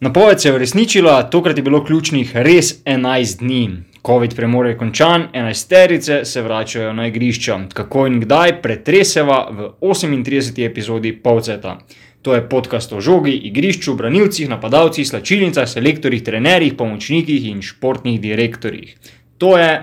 Napoved se je uresničila, tokrat je bilo ključnih res 11 dni. COVID premor je končan, 11 terice se vračajo na igrišča. Kako in kdaj pretreseva v 38. epizodi Povceta. To je podcast o žogi, igrišču, branilcih, napadalcih, slačilnicah, selektorjih, trenerjih, pomočnikih in športnih direktorjih. To je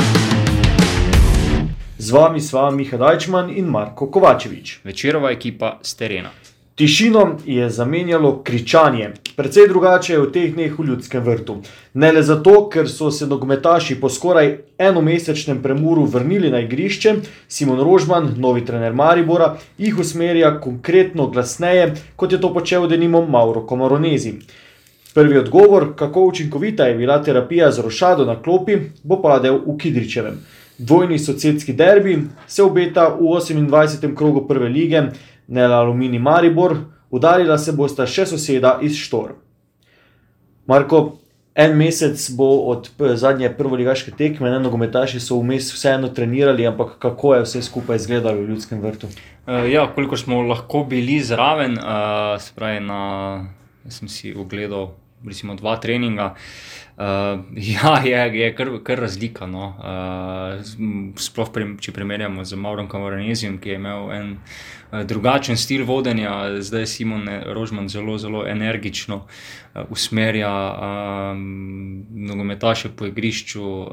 Z vami sva Miha Dajčman in Marko Kovačevič. Večerova ekipa z terena. Tišino je zamenjalo kričanje. Precej drugače je v teh dneh v ljudskem vrtu. Ne le zato, ker so se nogometaši po skoraj enomesečnem premoru vrnili na igrišče, Simon Rožman, novi trener Maribora, jih usmerja konkretno glasneje, kot je to počel denimo Mauro Komaronezi. Prvi odgovor, kako učinkovita je bila terapija z rošado na klopi, bo padel v Kidričevem. Dvojni sosedski derbi se obeta v 28. krogu prve lige, ne le Alumini Maribor, udarila se bosta še soseda iz Štor. Marko, en mesec bo od p- zadnje prvoligaške tekme, ne nogometaši so vmes vseeno trenirali, ampak kako je vse skupaj izgledalo v ljudskem vrtu? Uh, ja, koliko smo lahko bili zraven, uh, se pravi, na, sem si ogledal recimo, dva treninga. Uh, ja, je, je kar, kar razlika. No. Uh, sploh, pri, če primerjamo z Maurom Kamaronezijem, ki je imel en uh, drugačen stil vodenja, zdaj Simon Rožman zelo, zelo energično uh, usmerja um, nogometaše po igrišču, uh,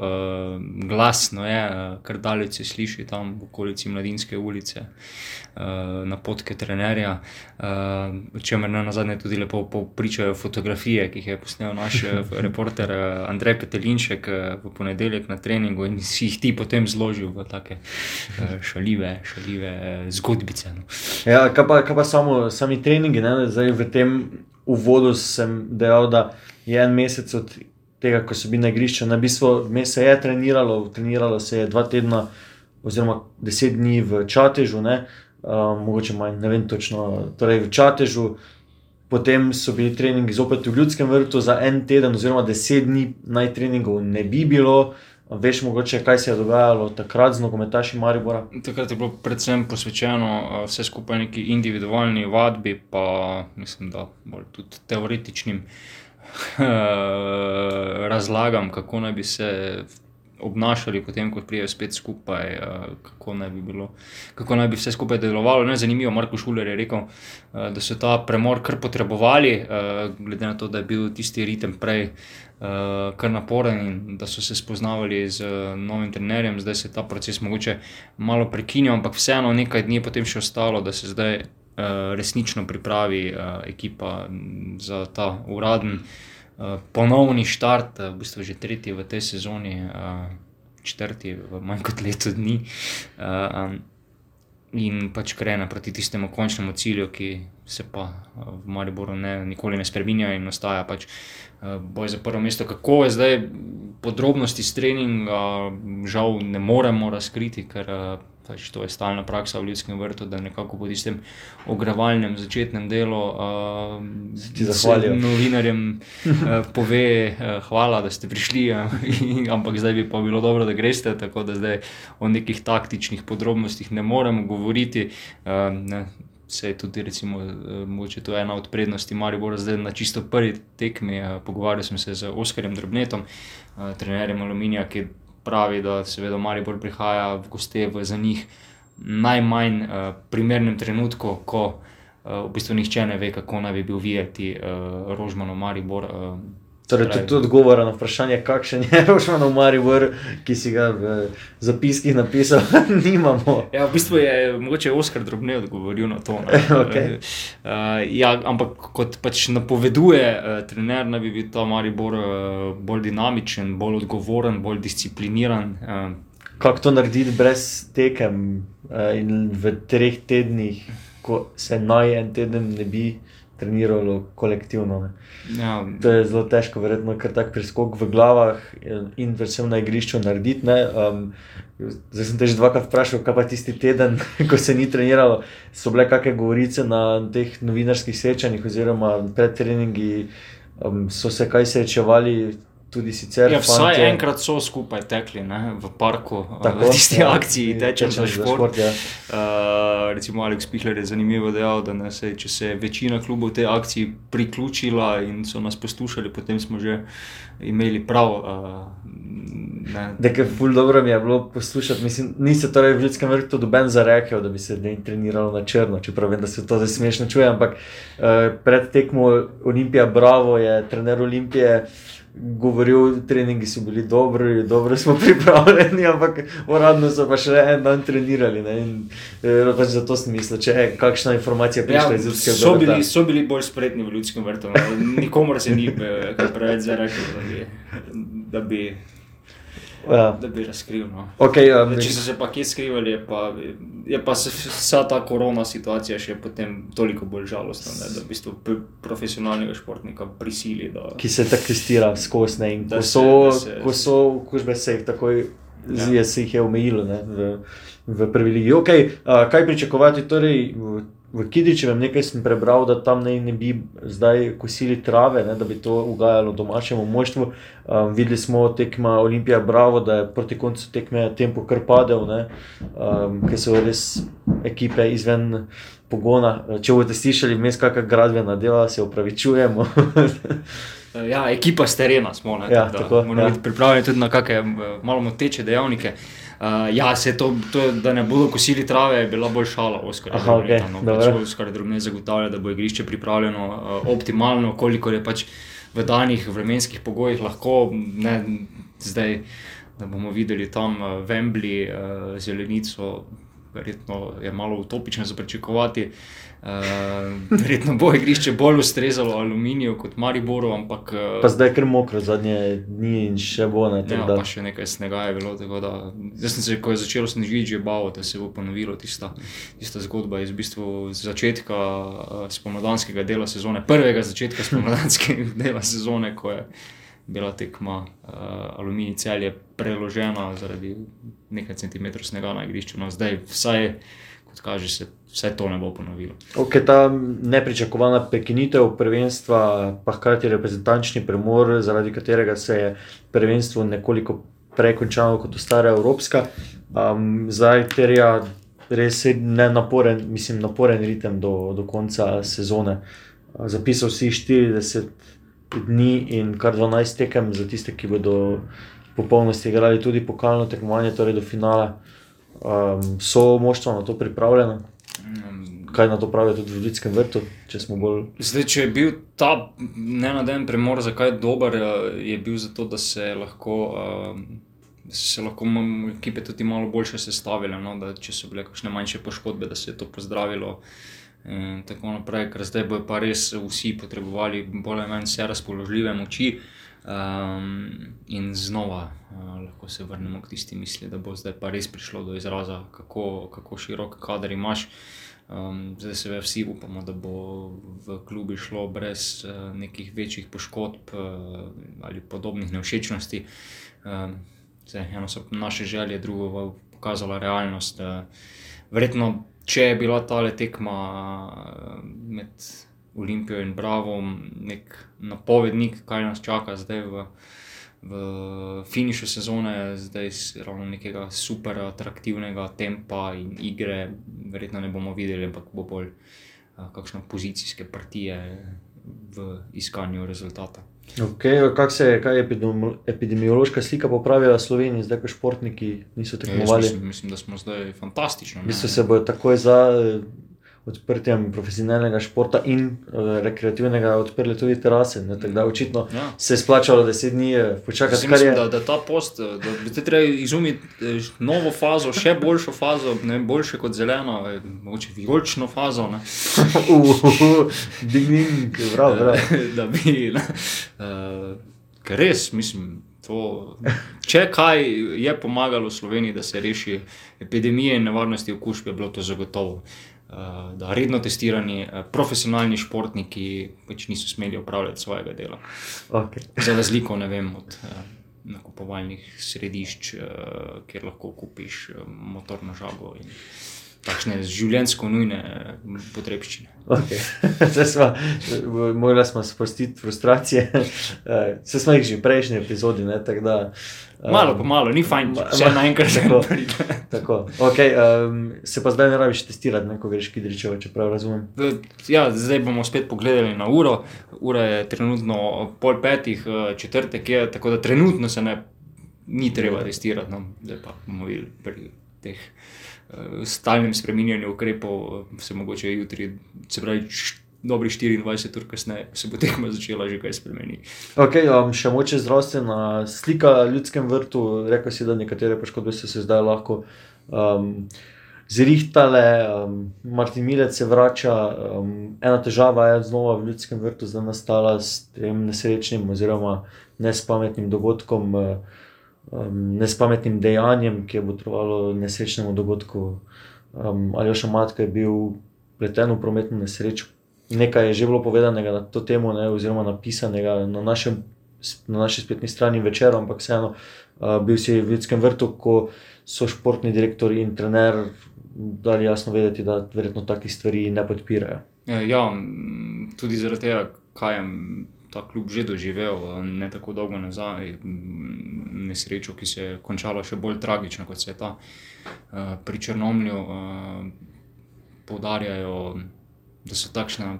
glasno je, kar daleč se sliši tam v okolici Mladinske ulice uh, napotke trenerja, uh, o čemer na zadnje tudi lepo pričajo fotografije, ki jih je posnel naš eh, reporter Andrej Petelinšek v ponedeljek na treningu in si jih ti potem zložil v take uh, šalive, šalive zgodbice. No. Ja, kaj pa, kaj pa samo, sami treningi? Ne? Zdaj, v tem uvodu sem dejal, da je en mesec od tega, ko so bili na igrišču, na bistvu vmes se je treniralo, treniralo se je dva tedna, oziroma deset dni v Čatežu, ne? uh, mogoče manj, ne vem točno, torej v Čatežu. Potem so bili treningi zopet v ljudskem vrtu za en teden, oziroma deset dni, naj treningov ne bi bilo. Veš, mogoče kaj se je dogajalo takrat z nogometaši Maribora? Takrat je bilo predvsem posvečeno vse skupaj neki individualni vadbi, pa mislim, da bolj tudi teoretičnim razlagam, kako naj bi se obnašali, potem, ko prijejo spet skupaj, uh, kako, naj bi bilo, kako naj bi vse skupaj delovalo. Ne, zanimivo, Marko Šuler je rekel, uh, da so ta premor kar potrebovali, uh, glede na to, da je bil tisti ritem prej. Kar naporen in da so se spoznavali z novim trenerjem, zdaj se je ta proces mogoče malo prekinil, ampak vseeno nekaj dni je potem še ostalo, da se zdaj resnično pripravi ekipa za ta uraden ponovni štart, uh, v bistvu že tretji v tej sezoni, uh, četrti v manj kot leto dni. Um, In pač krene proti tistemu končnemu cilju, ki se pa v Mariboru ne, nikoli ne spremenja in ostaja pač boj za prvo mesto. Kako je zdaj podrobnosti s treninga, žal ne moremo razkriti, ker pač to je stalna praksa v ljudskem vrtu, da nekako po tistem ogrevalnem začetnem delu uh, novinarjem uh, pove, uh, hvala, da ste prišli, uh, ampak zdaj bi pa bilo dobro, da greste, tako da zdaj o nekih taktičnih podrobnostih ne moremo govoriti. Uh, ne, Se je tudi, recimo, mogoče to ena od prednosti Maribora, zdaj na čisto prvi tekmi. Pogovarjal sem se z Oskarjem Drobnetom, trenerjem Aluminija, ki pravi, da seveda Maribor prihaja v goste v za njih najmanj uh, primernem trenutku, ko uh, v bistvu nihče ne ve, kako naj bi bil videti uh, Rožmanov Maribor. Uh, Torej, tudi odgovora na vprašanje, kakšen je Rožmanov Maribor, ki si ga v zapiskih napisal, nimamo. Ja, v bistvu je mogoče Oskar drobne odgovoril na to. ne. Okej. Uh, ja, ampak kot pač napoveduje uh, trener, naj bi bil ta Maribor uh, bolj dinamičen, bolj odgovoren, bolj discipliniran. Uh, Kako to narediti brez tekem eh, in v treh tednih, ko se naj en teden ne bi treniralo kolektivno. Ne. Ja, To je zelo težko, verjetno, ker tak preskok v glavah in predvsem na igrišču narediti. ne. Um, zdaj sem te že dvakrat vprašal, kaj pa tisti teden, ko se ni treniralo. So bile kakšne govorice na teh novinarskih srečanjih, oziroma pred treningi, um, so se kaj srečevali, tudi sicer. Ja, vsaj fantje? enkrat so skupaj tekli ne, v parku, Tako, Tako, v tisti ja, akciji, tečem za šport. ja. Uh, recimo Aleks Pihler je zanimivo dejal, da ne, sej, če se je večina klubov tej akciji priključila in so nas poslušali, potem smo že imeli prav. Uh, ne, Nekaj ful dobro mi je bilo poslušati. Mislim, ni se torej v ljudskem vrtu doben zarekel, da bi se ne treniralo na črno, čeprav vem, da se to zdaj smešno čuje, ampak uh, pred tekmo Olimpija Bravo je trener Olimpije. Govoril, treningi so bili dobri, dobro smo pripravljeni, ampak uradno so pa še en dan trenirali. Ne, in, eh, pač zato sem mislil, če je kakšna informacija prišla iz Ljudskega Ja, so, vrta. bili, so bili bolj spretni v ljudskem vrtu. Nikomor se ni eh, preveč zarekel, da bi, da bi, Ja. da bi razkril. No. Okay, um, Če so se pa kje skrivali, je pa, je pa se vsa ta korona situacija še potem toliko bolj žalostna, ne, da v bistvu profesionalnega športnika prisili. Da, ki se tako testira skozi ne. In ko se- so, da se- ko so okužbe, se jih takoj Ja. ja. se jih je omejilo ne, v, v prvi ligi. Okay, a, kaj pričakovati? Torej, v, Kidičevem nekaj sem prebral, da tam ne, ne bi zdaj kosili trave, ne, da bi to ugajalo domačemu moštvu. Um, videli smo tekma Olimpija Bravo, da je proti koncu tekme tempo kar padel, ne, um, ker so res ekipe izven. Pogona. Če boste slišali vmes kakšna gradbena dela, se upravičujemo. Ja, ekipa s terena smo, ne, Ja, tako tako, moramo ja. biti pripravljeni tudi na kakšne malo moteče dejavnike. Uh, ja, se to, to, da ne bodo kosili trave, je bila bolj šala. Aha, okej, no, pač Oskar Drobne zagotavlja, da bo igrišče pripravljeno uh, optimalno, kolikor je pač v danih vremenskih pogojih lahko, ne zdaj, da bomo videli tam uh, Wembley, uh, zelenico. Verjetno je malo utopično za pričakovati. Uh, verjetno bo igrišče bolj ustrezalo aluminiju kot Mariboru, ampak uh, Pa zdaj je kar mokro, zadnje dni in še bo ne. Ja, tako da- pa še nekaj snega je bilo. Da, jaz sem se, ko je začelo snežiti, že bal, da se bo ponovilo tista, tista zgodba iz v bistvu začetka uh, spomladanskega dela sezone, prvega začetka spomladanskega dela sezone, ko je bila tekma uh, Aluminij celje preložena zaradi nekaj centimetrov snega na igrišču. No, zdaj, vsaj, kot kaže, se vse to ne bo ponovilo. Ok, ta nepričakovana prekinitev prvenstva, pa hkrati reprezentančni premor, zaradi katerega se je prvenstvo nekoliko prej končalo kot ostale evropska, um, zdaj terja res ne naporen, mislim, naporen ritem do, do konca sezone. Zapisal si 40 dni in kar 12 tekem za tiste, ki bodo v popolnosti igrali tudi pokalno tekmovanje, torej do finala. Um, so moštva na to pripravljena? Kaj na to pravijo tudi v Ljudskem vrtu, če smo bolj. Zdaj, če je bil ta ne na dan premor, zakaj je dober, eh, je bil zato, da se lahko. Uh, Se lahko ekipe tudi malo boljše sestavile, no? da če so bile kakšne manjše poškodbe, da se je to pozdravilo. In tako naprej, ker zdaj bojo pa res vsi potrebovali bolj ali manj vse razpoložljive moči. Um, in znova uh, lahko se vrnemo k tisti misli, da bo zdaj pa res prišlo do izraza, kako, kako širok kader imaš. Um, zdaj se vsi upamo, da bo v klubi šlo brez uh, nekih večjih poškodb uh, ali podobnih nevšečnosti. Um, eno so naše želje, drugo bo pokazala realnost. Uh, verjetno, če je bila ta tekma uh, med Olimpijo in Bravo, nek napovednik, kaj nas čaka zdaj v, v finišu sezone, zdaj ravno nekega super atraktivnega tempa in igre, verjetno ne bomo videli, ampak bo bolj uh, kakšne pozicijske partije v iskanju rezultata. Okay, kak se je, kaj je epidemi- epidemiološka slika popravila v Sloveniji, zdaj ko športniki niso Ja, tekmovali? mislim, mislim, da smo zdaj fantastično. V ne. bistvu se bodo takoj za eh, odprtjem profesionalnega športa in uh, rekreativnega odprli tudi terase. Ne, tako da očitno Ja. se je splačalo deset dni eh, počakati, mislim, je. da, da ta post, eh, da bi te treba izumiti novo fazo, še boljšo fazo, ne boljše kot zeleno, mogoče vijolično fazo. Ne, Ding, ding, prav, prav. da bi. Ne, uh, ker res, mislim, to, če kaj je pomagalo Sloveniji, da se reši epidemije in nevarnosti okužb, je bilo to zagotovo. Uh, da redno testirani, uh, profesionalni športniki pač niso smeli opravljati svojega dela. Okay. Za razliko vem, od uh, nakupovalnih središč, kjer lahko kupiš motorno žago in takšne življenjsko nujne uh, potrebščine. Okay. Morali smo spustiti frustracije, se smo jih že v prejšnji epizodi. Ne, da, um, malo po malo, ni fajn, če se naenkrat že tako. Okay, um, se pa zdaj ne rabiš testirati, ne, ko greš kidričevo, če prav razumem. Ja, zdaj bomo spet pogledali na uro. Ura je trenutno pol petih, četrtek je, tako da trenutno se ne, ni treba testirati. No, zdaj pa bomo videli pri teh stalnem spreminjanju ukrepov, se mogoče jutri, se pravi, dobri 24 ur kasneje, se bo tekma začela že kaj spremeniti. Okay, um, še moče zdravstvena slika v ljudskem vrtu, rekel si, da nekatere poškodbe so se zdaj lahko. Um, Zrihtale, um, Martin Milec se vrača, um, ena težava je znova v ljudskem vrtu, zdaj nastala s tem nesrečnim oziroma nespametnim dogodkom. Uh, um, nespametnim dejanjem, ki je potrovalo nesrečnemu dogodku. Um, ali še matka je bil pleten v prometno nesrečo. Nekaj je že bilo povedanega na to temo, ne, oziroma napisanega na, našem, na naši spletni strani večer, ampak vseeno uh, bil si v ljudskem vrtu, ko so športni direktori in trener dali jasno vedeti, da verjetno takih stvari ne podpirajo. Ja, tudi zaradi tega, kaj je ta klub že doživel, ne tako dolgo nazaj, nesrečo, ki se je končala še bolj tragično, kot se je ta uh, pri Črnomlju. Uh, poudarjajo, da so takšna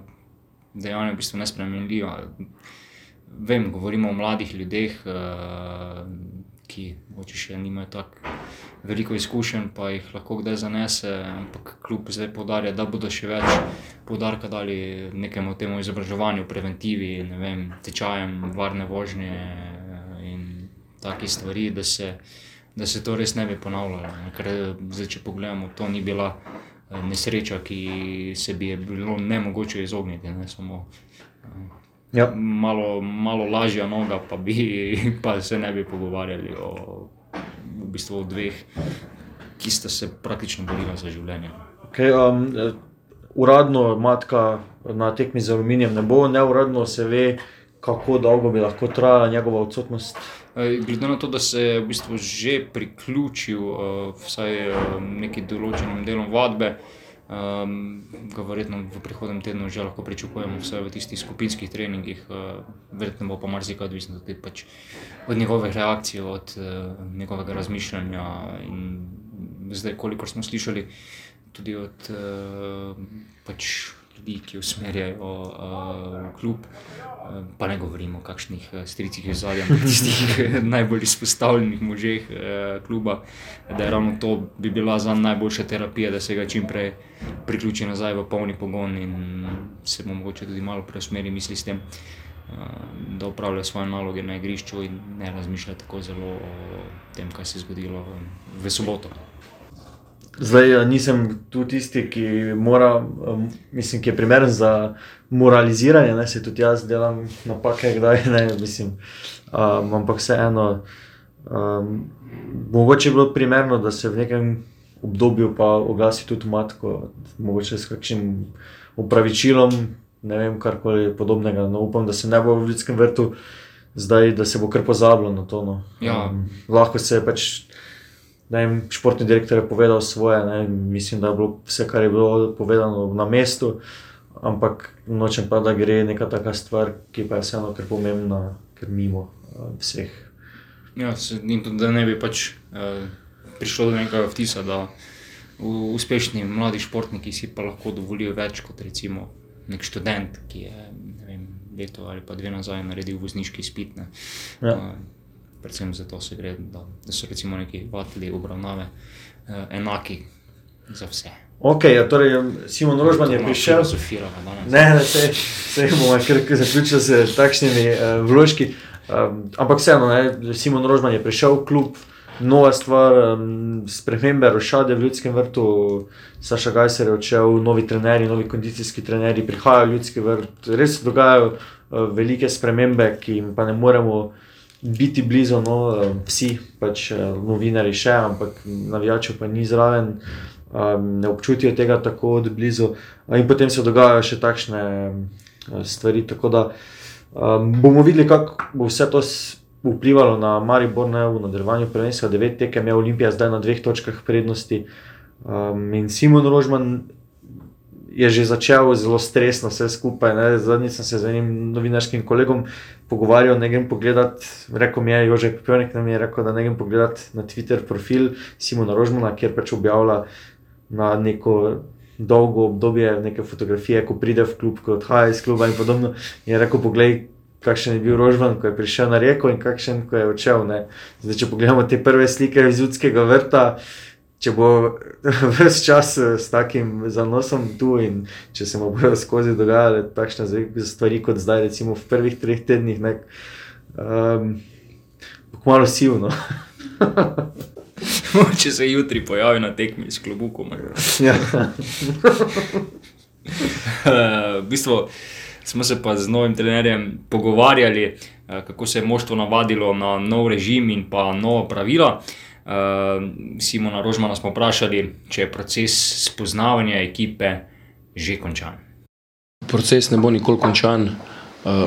dejanja v bistvu nespremenljiva. Vem, govorimo o mladih ljudeh, ki morda še nimajo tako veliko izkušenj, pa jih lahko kdaj zanese, ampak kljub zdaj podarja, da bodo še več podarka dali nekemu temu izobraževanju, preventivi, vem, tečajem, varne vožnje in take stvari, da se, da se to res ne bi ponavljalo. Ker zdaj, če pogledamo, to ni bila eh, nesreča, ki se bi je bilo ne mogoče izogniti. Ne, samo, eh, Ja. Malo, malo lažja noga, pa, bi, pa se ne bi pogovarjali o v bistvu dveh, ki sta se praktično borila za življenje. Okay, um, uradno matka na tekmi z aluminijem ne bo, neuradno se ve, kako dolgo bi lahko trajala njegova odsotnost. Glede na to, da se je v bistvu že priključil uh, vsaj uh, nekim določenim delom vadbe, uh, Um, ga verjetno v prihodnem tednu že lahko pričakujemo, vse v tistih skupinskih treningih, uh, verjetno bo pa marsikaj odvisno tudi pač od njegove reakcije, od uh, njegovega razmišljanja. In zdaj, kolikor smo slišali, tudi od uh, pač ljudi, ki usmerjajo uh, klub. Uh, pa ne govorimo o kakšnih uh, stricih iz zadnjih, ampak tistih najbolj izpostavljenih možeh uh, kluba, da je ravno to bi bila za najboljša terapija, da se ga čim prej priključi nazaj v polni pogon in se mu mogoče tudi malo preusmeri misli s tem. Da upravlja svoje naloge na igrišču in ne razmišlja tako zelo o tem, kaj se je zgodilo v soboto. Zdaj nisem tu tisti, ki, mora, mislim, ki je primeren za moraliziranje, ne se tudi jaz delam napake, kdaj ne, mislim. Um, ampak vseeno, um, mogoče je bilo primerno, da se v nekem obdobju pa oglasi tudi matko, mogoče s kakšnim upravičilom, ne vem, karkoli podobnega. No, upam, da se ne bo v ljudskem vrtu zdaj, da se bo kar pozabilo na to. No. Ja. Um, lahko se je pač vem, športni direktor je povedal svoje, ne, mislim, da je bilo vse, kar je bilo povedano na mestu, ampak nočem pa, da gre neka taka stvar, ki pa je vseeno kar pomembna, ker mimo uh, vseh. Ja, se, tudi da ne bi pač uh, prišlo do nekega vtisa, da uspešni mladi športniki si pa lahko dovolijo več kot recimo nek študent, ki je vem, leto ali pa dve nazaj naredil vozniški izpit. Ja. Uh, predvsem zato se gre, da, da so recimo neki vatli obravnave eh, enaki za vse. Ok, ja, torej Simon Rožman je prišel. Ne, ne, se, se bomo kar zaključili z takšnimi uh, vložki. Um, ampak vseeno, ne, Simon Rožman je prišel v klub, nova stvar, um, spremembe, rošade v ljudskem vrtu, Saša Gajser je odšel, novi trenerji, novi kondicijski trenerji prihajajo v ljudski vrt. Res se dogajajo uh, velike spremembe, ki jim pa ne moremo biti blizu, no, vsi, pač novinari še, ampak navijačev pa ni zraven. um, ne občutijo tega tako od blizu. In potem se dogajajo še takšne stvari. Tako da um, bomo videli, kako bo vse to vplivalo na Maribor ne, v nadaljevanju prvenstva. Devet tekem je Olimpija zdaj na dveh točkah prednosti. Um, in Simon Rožman je že začel zelo stresno vse skupaj. Zadnjič sem se z enim novinarskim kolegom pogovarjal, ne grem pogledat. Rekel mi je, Jože Pepelnik nam je rekel, da ne grem pogledat na Twitter profil Simona Rožmana, kjer pač objavlja na neko. Dolgo obdobje, neke fotografije, ko pride v klub, ko odhaja iz kluba, in podobno. Je rekel: Poglej, kakšen je bil Rožman, ko je prišel na reko, in kakšen, ko je odšel. Zdaj, če pogledamo te prve slike iz Ljudskega vrta, če bo vse čas eh, s takim zanosom tu in če se mu bodo skozi dogajale takšne stvari, kot zdaj, recimo v prvih treh tednih, nek, um, malo sivno. če se jutri pojavi na tekmi s klobukom. ja. v bistvu smo se pa z novim trenerjem pogovarjali, eh, kako se je moštvo navadilo na nov režim in pa nova pravila. Uh, Simona Rožmana smo vprašali, če je proces spoznavanja ekipe že končan. Proces ne bo nikoli končan uh,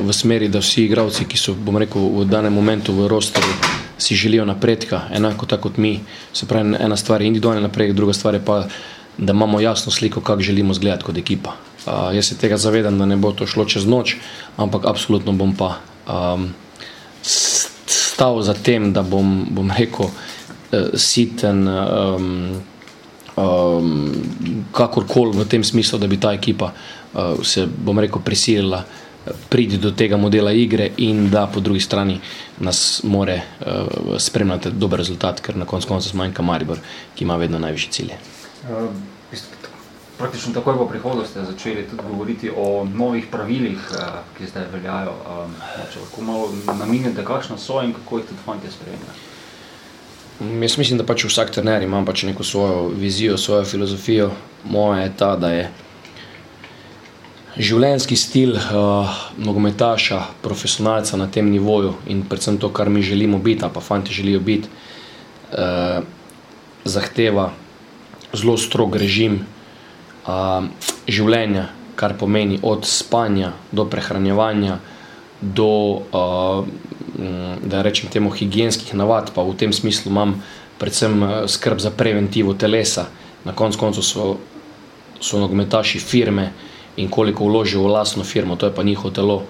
v smeri, da vsi igravci, ki so rekel, v danem momentu v rosteru, si želijo napredka, enako tako kot mi. Se pravi, ena stvar je individualni napredek, druga stvar je pa, da imamo jasno sliko, kako želimo izgledati kot ekipa. Uh, jaz se tega zavedam, da ne bo to šlo čez noč, ampak absolutno bom pa um, stal za tem, da bom, bom rekel siten, um, um, kakorkoli v tem smislu, da bi ta ekipa uh, se, bom rekel, prisilila priti do tega modela igre in da po drugi strani nas more uh, spremljati dober rezultat, ker na koncu konca zmanjka Maribor, ki ima vedno najvišje cilje. Uh, Praktično takoj po prihodu ste začeli tudi govoriti o novih pravilih, ki zdaj veljajo. Če lahko malo namignete, kakšno so in kako jih tudi fanti spremljajo. Jaz mislim, da pač vsak trener ima pač neko svojo vizijo, svojo filozofijo. Moja je ta, da je življenjski stil uh, nogometaša, profesionalca na tem nivoju in predvsem to, kar mi želimo biti, pa fanti želijo biti, uh, zahteva zelo strog režim uh, življenja, kar pomeni od spanja do prehranjevanja, do uh, da rečem temu, higijenskih navad, pa v tem smislu imam predvsem eh, skrb za preventivo telesa. Na koncu koncev so, so nogometaši firme in koliko vložijo v lastno firmo, to je pa njihovo telo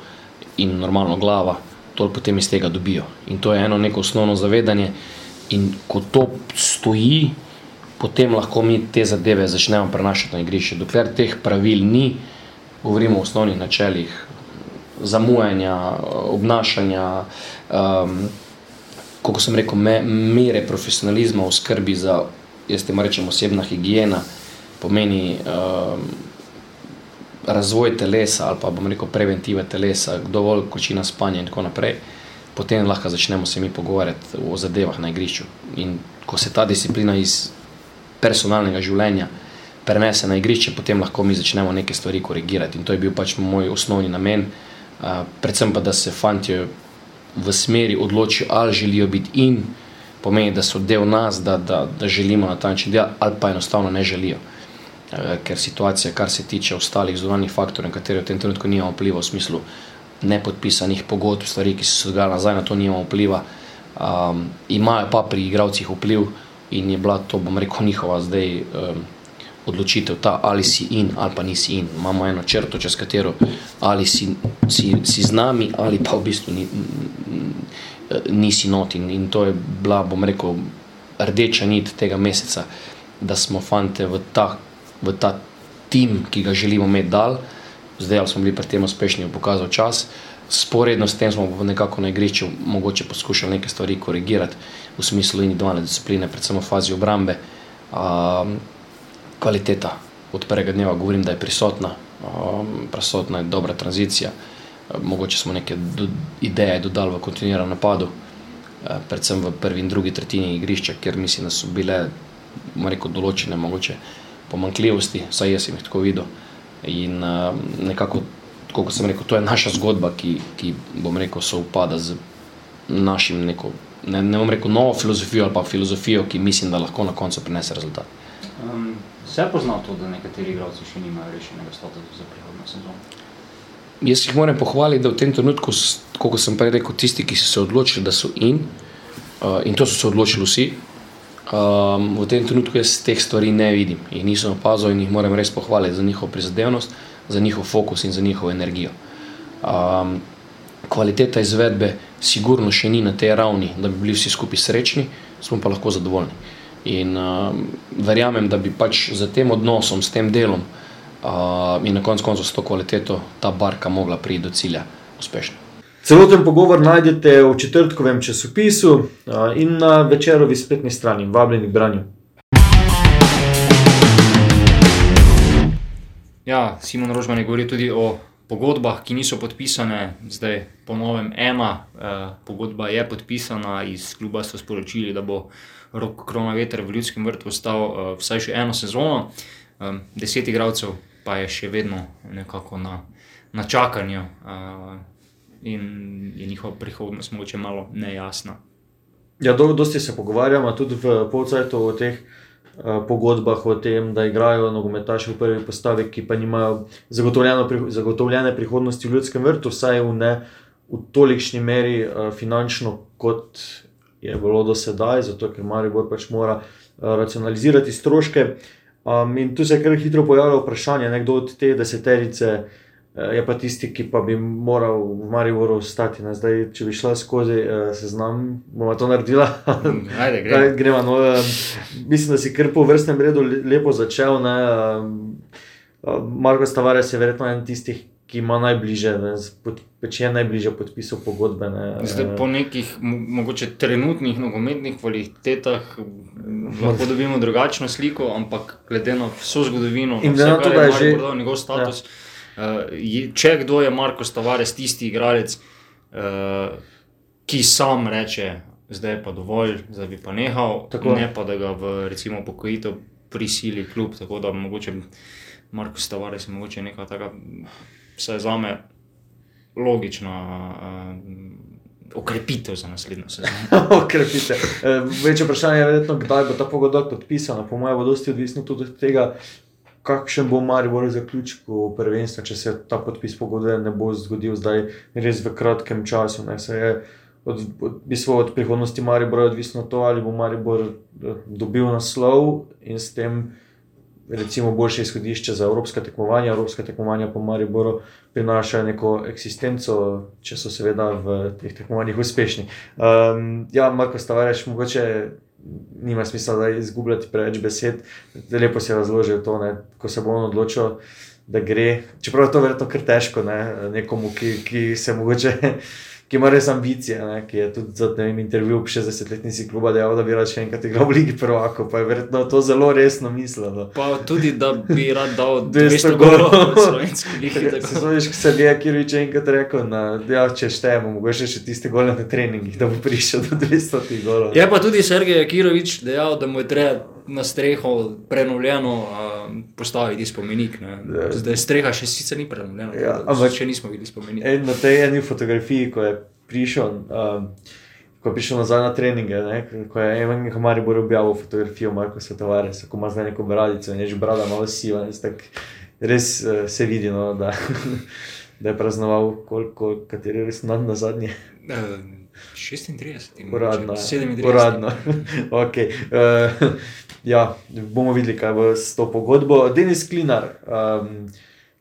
in normalno glava, toliko potem iz tega dobijo. In to je eno neko osnovno zavedanje. In ko to stoji, potem lahko mi te zadeve začnemo prenašati na igrišče. Dokler teh pravil ni, govorimo o osnovnih načelih, zamujanja, obnašanja, um, kako sem rekel, me, mere profesionalizma v skrbi za, jaz temu rečem, osebna higiena, pomeni um, razvoj telesa ali pa bom rekel preventive telesa, dovolj kočina spanja in tako naprej. Potem lahko začnemo se mi pogovarjati o zadevah na igrišču. In ko se ta disciplina iz personalnega življenja prenese na igrišče, potem lahko mi začnemo neke stvari korigirati. In to je bil pač moj osnovni namen. Uh, predvsem pa, da se fanti v smeri odločijo, ali želijo biti in pomeni, da so del nas, da, da, da želimo na ta način delati, ali pa enostavno ne želijo. Ker situacija, kar se tiče ostalih zunanjih faktorjev, na katere v tem trenutku nimamo vpliva, v smislu nepodpisanih pogodb, stvari, ki so se dogajale nazaj, na to nimamo vpliva, um, imajo pa pri igravcih vpliv in je bila to, bom rekel, njihova zdaj. Um, odločitev, ta, ali si in ali pa nisi in. Imamo eno črto, čez katero ali si, si, si z nami, ali pa v bistvu ni, nisi not. In, in to je bila, bom rekel, rdeča nit tega meseca, da smo fante v ta, v ta tim, ki ga želimo imeti dal. Zdaj, smo bili pri tem uspešni, pokazal čas. Sporedno s tem smo nekako na igrišču mogoče poskušali nekaj stvari korigirati v smislu individualne discipline, predvsem v fazi obrambe. Um, kvaliteta od prvega dneva, govorim, da je prisotna, um, prisotna je dobra tranzicija. Um, mogoče smo neke do, ideje dodali v kontinuiranem napadu, uh, predvsem v prvi in drugi tretjini igrišča, ker mislim, da so bile rekel, določene mogoče pomankljivosti, vsaj jaz sem jih tako videl. In uh, nekako, kot sem rekel, to je naša zgodba, ki, ki bom rekel, se upada z našim neko. Ne, ne bom rekel novo filozofijo ali pa filozofijo, ki mislim, da lahko na koncu prinese rezultat. Um, se pozna to, da nekateri igralci še nimajo rešenega statusa za prihodno sezono? Jaz jih moram pohvaliti, da v tem trenutku, kot sem prej rekel, tisti, ki so se odločili, da so in, uh, in to so se odločili vsi, um, v tem trenutku jaz teh stvari ne vidim in nisem opazil in jih moram res pohvaliti za njihovo prizadevnost, za njihov fokus in za njihovo energijo. Um, kvaliteta izvedbe sigurno še ni na tej ravni, da bi bili vsi skupaj srečni, smo pa lahko zadovoljni. In um, verjamem, da bi pač z tem odnosom, s tem delom uh, in na koncu koncev s to kvaliteto ta barka mogla priti do cilja uspešno. Celoten pogovor najdete v četrtkovem časopisu a, in na večerovi spletni strani. Vabljeni k branju. Ja, Simon Rožman je govoril tudi o pogodbah, ki niso podpisane. Zdaj, po novem, ena eh, pogodba je podpisana, iz kluba so sporočili, da bo rok Kronaveter v Ljudskem vrtu ostal eh, vsaj še eno sezono. Eh, deset igralcev pa je še vedno nekako na, na čakanju eh, in je njihova prihodnost mogoče malo nejasna. Ja, do, dosti se pogovarjamo tudi v polcajtu o teh uh, pogodbah, o tem, da igrajo nogometaši v prvi postavi, ki pa nimajo zagotovljeno, pri- zagotovljene prihodnosti v ljudskem vrtu, vsaj v ne v tolikšni meri uh, finančno, kot je bilo do sedaj, zato ker Maribor pač mora uh, racionalizirati stroške. Um, in tu se je kar hitro pojavilo vprašanje, ne, kdo od te deseterice eh, je pa tisti, ki pa bi moral v Mariboru ostati. Ne. Zdaj, če bi šla skozi uh, seznam, bomo to naredila. Ajde, gre. Kaj, gremo, no, um, mislim, da si kar po vrstnem redu le- lepo začel. Ne, uh, Marko Stavares je verjetno en tistih, ki ima najbližje, ne, pod, pač je najbližje podpisu pogodbe. Ne, Zdaj, po nekih mo- mogoče trenutnih nogometnih kvalitetah lahko dobimo drugačno sliko, ampak glede na vso zgodovino, In glede na to, da je je že- Maribor dal, njegov status. Ja. Uh, če kdo je Marko Stavares, tisti igralec, uh, ki sam reče, zdaj je pa dovolj, zdaj bi pa nehal, Tako. ne pa da ga v recimo pokojitev prisili klub. Tako da mogoče Marko Stavares je mogoče neka taka, vsaj za me, logična. Uh, Okrepitev za naslednjo sezono. Okrepite. Eh, Večje vprašanje je verjetno, kdaj bo ta pogodba podpisana. Po mojem, bo dosti odvisno tudi od tega, kakšen bo Maribor v zaključku prvenstva, če se ta podpis pogodbe ne bo zgodil zdaj res v kratkem času. Ne. Se je od, od, v bistvu od prihodnosti Maribora odvisno to, ali bo Maribor eh, dobil naslov in s tem recimo boljše izhodišče za evropska tekmovanja. Evropska tekmovanja po Mariboru prinašajo neko eksistenco, če so seveda v teh tekmovanjih uspešni. Um, ja, Marko Stavareš, mogoče nima smisla, da izgubljati preveč besed. Lepo si je razložil to, ne, ko se bo on odločil, da gre. Čeprav je to verjetno kar težko ne, nekomu, ki, ki se mogoče. Ki ima res ambicije, ne, ki je tudi za vem, intervju ob 60-letnici kluba dejal, da bi rad še enkrat igral v Ligi Prvako, pa je verjetno to zelo resno mislil. No. Pa tudi, da bi rad dal 200 200 golov v slovenski ligi. Se spomniš, ko se je Kirvič enkrat rekel, da ja, če štejemo, mogoče še tiste gole na treningih, da bo prišel do 200 golov. Je pa tudi Sergej Kirovič dejal, da mu je treba na streho prenovljeno postaviti spomenik. Ne. Zdaj streha še sicer ni prenovljena, Ja, ampak- še nismo videli spomenika. En na tej eni fotografiji, ko je prišel, um, ko je prišel nazaj na treninge, ne, ko je en Maribor objavil fotografijo Marko Svetovarja, ko ima zdaj neko bradico in je že brada malo siva, in tak, res uh, se vidi, no, da, da je praznoval, koliko, kateri res dan na zadnje. Uh, 36, mogoče, Uradno. 37. Uradno. okay. uh, ja, bomo videli, kaj bo s to pogodbo. Denis Klinar, um,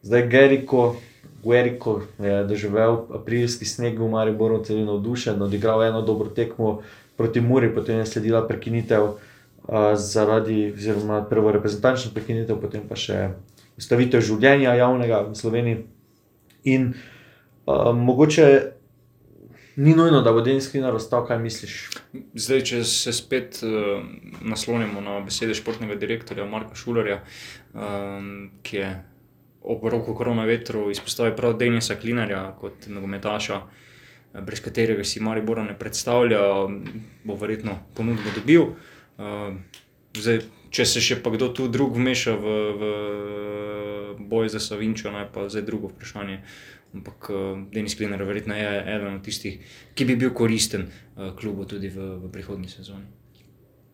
zdaj Geriko, Gueriko je doživel aprilski sneg v Mariboru, celo navdušen, odigral eno dobro tekmo proti Muri, potem je sledila prekinitev uh, zaradi, oziroma prvo reprezentančno prekinitev, potem pa še ustavitev življenja javnega v Sloveniji. In uh, mogoče ni nujno, da bo Denis Klinar ostal, kaj misliš? Zdaj, če se spet uh, naslonimo na besede športnega direktorja Marka Šulerja, um, ki je ob roku korona vetru izpostavil prav Denisa Klinarja kot nogometaša, eh, brez katerega si Maribora ne predstavlja, bo verjetno ponudbo dobil. Uh, zdaj, če se še pa kdo tu drug vmeša v, v boj za Savinčo, naj pa zdaj drugo vprašanje. Ampak uh, Denis Klinar verjetno je eden od tistih, ki bi bil koristen uh, klubu tudi v, v prihodnji sezoni.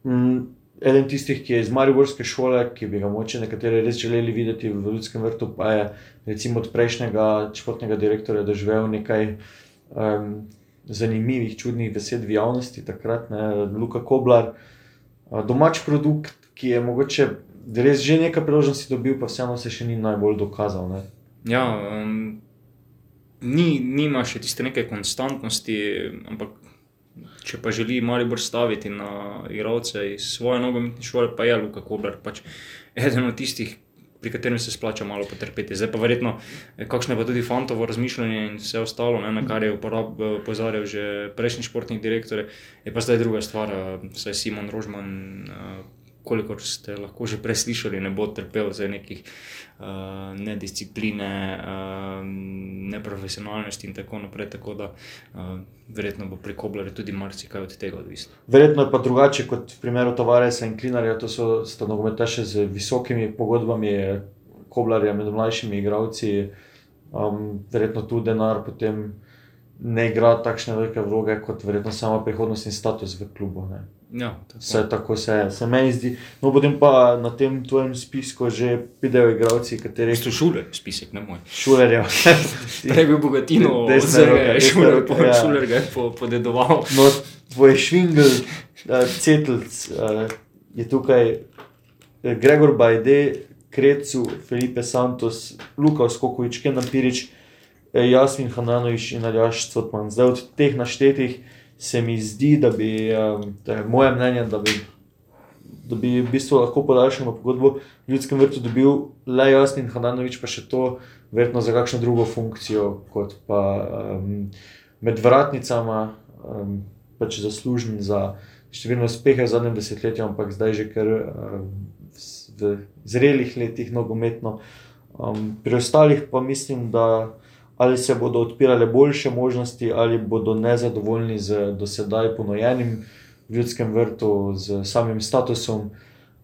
Mm, eden tistih, ki je iz Mariborske šole, ki bi ga moče nekateri res želeli videti v Ljudskem vrtu, pa je recimo od prejšnjega športnega direktorja doživel nekaj um, zanimivih, čudnih besed v javnosti, takrat ne, Luka Koblar, uh, domač produkt, ki je mogoče res že nekaj priložnosti dobil, pa vseeno se še ni najbolj dokazal. Ne. Ja, um, ni, nima še tiste neke konstantnosti, ampak če pa želi Maribor staviti na igralce iz svoje nogometne šole, pa je Luka Koblar pač eden od tistih, pri katerem se splača malo potrpeti. Zdaj pa verjetno, kakšno je pa tudi fantovo razmišljanje in vse ostalo, ne, na kar je upozoril že prejšnji športni direktor, je pa zdaj druga stvar, saj Simon Rožman. Kolikor ste lahko že preslišali, ne bo trpel za nekih uh, nediscipline, uh, neprofesionalnosti in tako naprej. Tako da, uh, verjetno bo pri Koblarju tudi marsikaj od tega odvisno. Verjetno je pa drugače kot v primeru Tavaresa in Klinarja, to so nogometaši z visokimi pogodbami, Koblarja med mlajšimi igravci. Um, verjetno tu denar potem ne igra takšne velike vloge kot verjetno sama prihodnost in status v klubu. Ne. Ja, Vse tako se, se meni zdi. No, potem pa na tem tvojem spisku že pridejo igravci, kateri so šule, spisek, ne moj. Šulerja. Prej bi bogatino, zdaj šuler, po, ja. šuler ga je po, podedoval. No, tvoj švingel, uh, cetlc uh, je tukaj eh, Gregor Bajde, Krecu, Felipe Santos, Luka Skokovič, Kenan Pirič, Jasmin Hananovič in Aljaš Cotman. Zdaj od teh naštetih se mi zdi, da bi, um, to je moje mnenje, da bi, da bi v bistvu lahko podaljšano pogodbo v ljudskem vrtu dobil le Jasmin Hananovič, pa še to verjetno za kakšno drugo funkcijo, kot pa um, med vratnicama, um, pač zaslužen za številne uspehe v zadnjem desetletju, ampak zdaj že kar um, v zrelih letih nogometno. Um, pri ostalih pa mislim, da ali se bodo odpirale boljše možnosti, ali bodo nezadovoljni z dosedaj ponujenim v ljudskem vrtu, z samim statusom.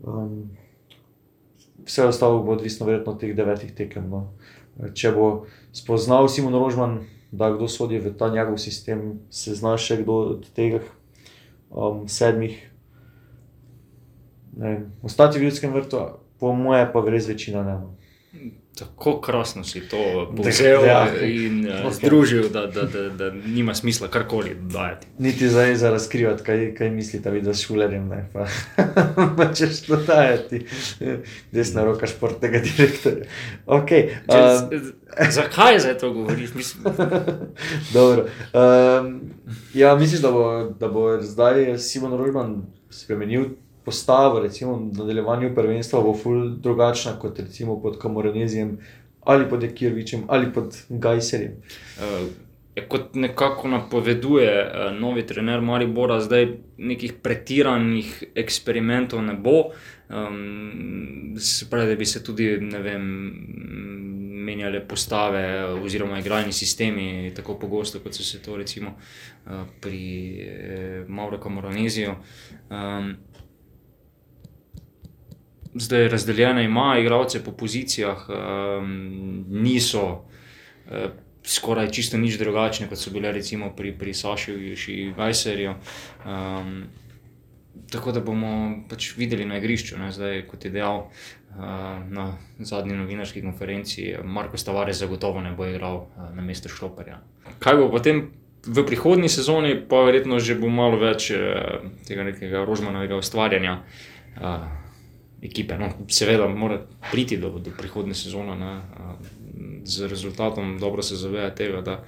Um, vse ostalo bo odvisno verjetno od teh devetih tekem. No. Če bo spoznal Simon Rožman, da kdo sodi v ta njegov sistem, se zna še kdo od teh um, sedmih. Ne, ostati v ljudskem vrtu, po moje pa res večina ne. Tako krasno si to povzel Ja. in uh, Ok. združil, da, da, da, da nima smisla karkoli dodajati. Niti zdaj za razkrivati, kaj, kaj mislite, vi, da s šulerjem ne. Pa, pa češ to dajati, desna roka športnega direktorja. Okay, Če, z, zakaj zdaj to govoriš? Mislim, Dobro. Um, ja, misliš, da bo, da bo zdaj Simon Rožman spremenil postavo, recimo v nadaljevanju prvenstva, bo ful drugačna kot recimo pod Kamoranezijem ali pod Ekirvičem ali pod Gajserjem. uh, kot nekako napoveduje uh, novi trener Maribora, zdaj nekih pretiranih eksperimentov ne bo. Um, se pravi, da bi se tudi, ne vem, menjale postave oziroma igralni sistemi tako pogosto, kot so se to recimo uh, pri eh, Mauro Camoraneziju. Um, zdaj razdeljene ima igralce po pozicijah, um, niso uh, skoraj čisto nič drugačne, kot so bile recimo pri, pri Sašu Gajserju. Um, tako da bomo pač videli na igrišču, ne, zdaj, kot je dejal uh, na zadnji novinarski konferenci, Marko Stavares zagotovo ne bo igral uh, na mesto Šloparja. Kaj bo potem? V prihodnji sezoni pa verjetno že bo malo več eh, tega nekega rožmanovega ustvarjanja uh, ekipe. No, seveda mora priti do, do prihodnje sezone ne, z rezultatom, dobro se zaveda tega, da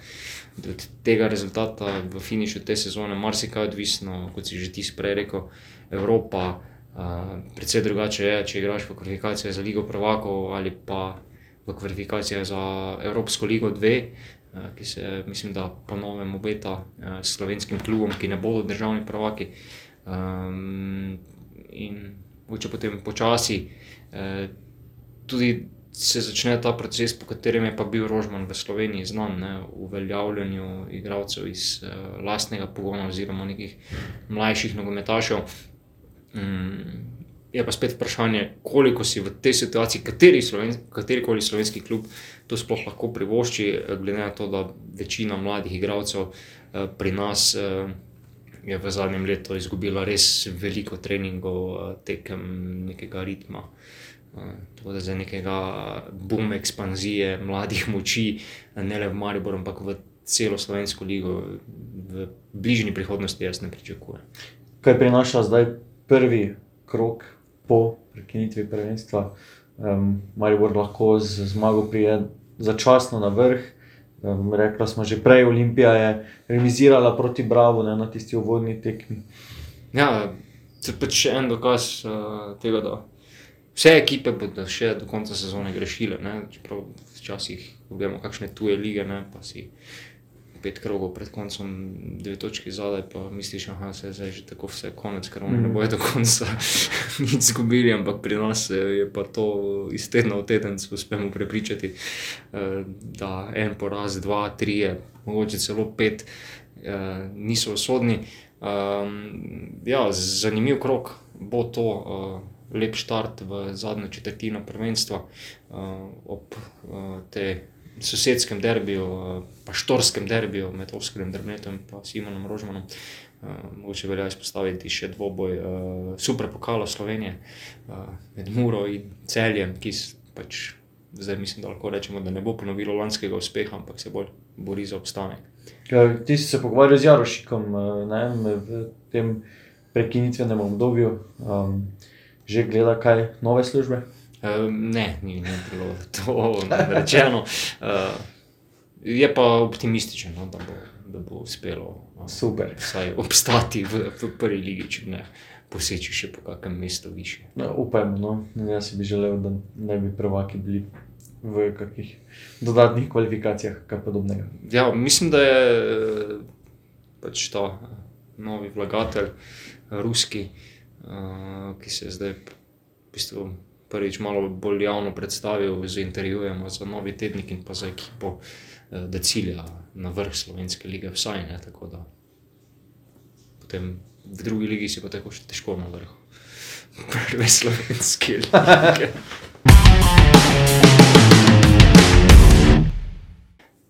od tega rezultata v finišu te sezone marsikaj odvisno, kot si že ti prej rekel, Evropa. Uh, predvsej drugače je, če igraš v kvalifikacijah za Ligo Prvakov ali pa v kvalifikacijah za Evropsko ligo 2, uh, ki se, mislim, da po novem obeta uh, slovenskim klubom, ki ne bodo državni prvaki. Um, in če potem počasi uh, tudi se začne ta proces, po katerem je pa bil Rožman v Sloveniji znan, ne, uveljavljanju igralcev iz uh, lastnega pogona oziroma nekih mlajših nogometašev. Um, je pa spet vprašanje, koliko si v tej situaciji, kateri sloven, katerikoli slovenski klub to sploh lahko privošči, eh, glede na to, da večina mladih igralcev uh, pri nas uh, je v zadnjem letu izgubila res veliko treningov, eh, tekem nekega ritma. Eh, Tako da za nekega boom ekspanzije mladih moči, eh, ne le v Mariboru, ampak v celo slovensko ligo, v bližnji prihodnosti jaz ne pričakujem. Kaj prinaša zdaj prvi krok po prekinitvi prvenstva? Um, Maribor lahko z zmago prije začasno na vrh. Um, rekla smo že prej, Olimpija je remizirala proti Bravo ne, na tisti uvodni tekmi. Ja, to je pač še en dokaz uh, tega, da vse ekipe bodo še do konca sezone grešile. Ne? Čeprav včasih vemo, kakšne tuje lige, ne? pa si pet krogov pred koncem, dve točki zadaj, pa misliš, da se je zdaj že tako vse konec, ker oni ne bojo do konca nič izgubili, ampak pri nas eh, je pa to iz tedna v teden, se uspemo prepričati, eh, da en poraz, dva, tri, mogoče celo pet eh, niso usodni. Um, ja, zanimiv krok bo to. Lep štart v zadnjo četrtino prvenstva, uh, ob uh, tej sosedskem derbiju, uh, pa štorskem derbiju med Oskarjem Drmetom in Simonom Rožmanom. Uh, mogoče velja izpostaviti še dvoboj uh, super pokala Slovenije uh, med Muro in Celjem, ki pač zdaj mislim, da lahko rečemo, da ne bo ponovilo lanskega uspeha, ampak se bolj bori za obstanek. Ja, Ti si se pogovarjal z Jarošikom eh, ne, v tem prekinitvenem obdobju, um, že gleda kaj nove službe. Uh, ne, ni, ni bilo to rečeno. Uh, je pa optimističen, no, da, bo, da bo uspelo uh, Super. vsaj obstati v, v prvi ligi, če ne poseči še po kakšnem mestu više. No, upajmo, no. jaz bi želel, da ne bi prvaki bili v kakšnih dodatnih kvalifikacijah, kaj podobnega. Ja, mislim, da je eh, pač ta eh, novi vlagatelj, ruski, uh, ki se je zdaj v bistvu prvič malo bolj javno predstavil z intervjujem za novi tednik in pa za ekipo, eh, da cilja na vrh slovenske lige, vsaj ne. Tako da potem v drugi ligi si pa tako še težko na vrhu. Prve slovenske lige.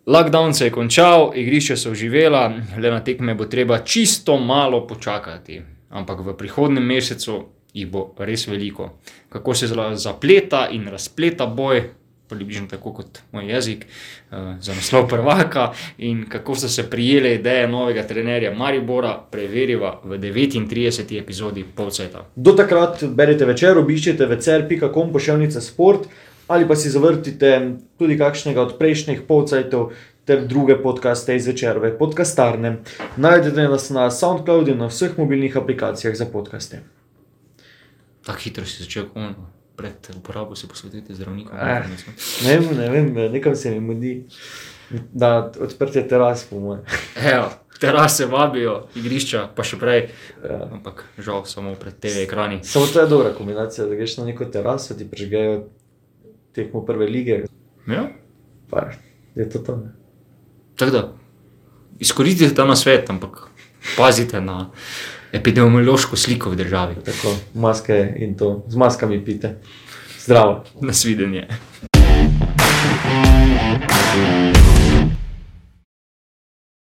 Lockdown se je končal, igrišča so oživela, le na tekme bo treba čisto malo počakati. Ampak v prihodnem mesecu jih bo res veliko. Kako se zla- zapleta in razpleta boj, približno tako kot moj jezik, eh, za naslov prvaka, in kako so se prijele ideje novega trenerja Maribora, preveriva v 39. epizodi Polceta. Do takrat berite večer, obiščite večer.com pošiljnice sport ali pa si zavrtite tudi kakšnega od prejšnjih polcajtov ter druge podcaste iz večerove podcastarne. Najdete nas na SoundCloudu in na vseh mobilnih aplikacijah za podcaste. Tako hitro si začel, ko pred uporabo se posvetiti zdravnikom. Eh. Ne vem, ne vem, nekam se mi mudi. Da, odprtje teras, po mojem. Evo, terase vabijo, igrišča pa še prej. Ja. Ampak žal samo pred TV ekrani. Samo to je dobra kombinacija, da greš na neko teraso, ti prežgejo tekmo prve lige. Ja. Pa je to. Ne? Tako da izkoristite ta na svet, ampak pazite na epidemiološko sliko v državi. Tako, maske in to, z maskami pite. Zdravo. Nasvidenje. Thank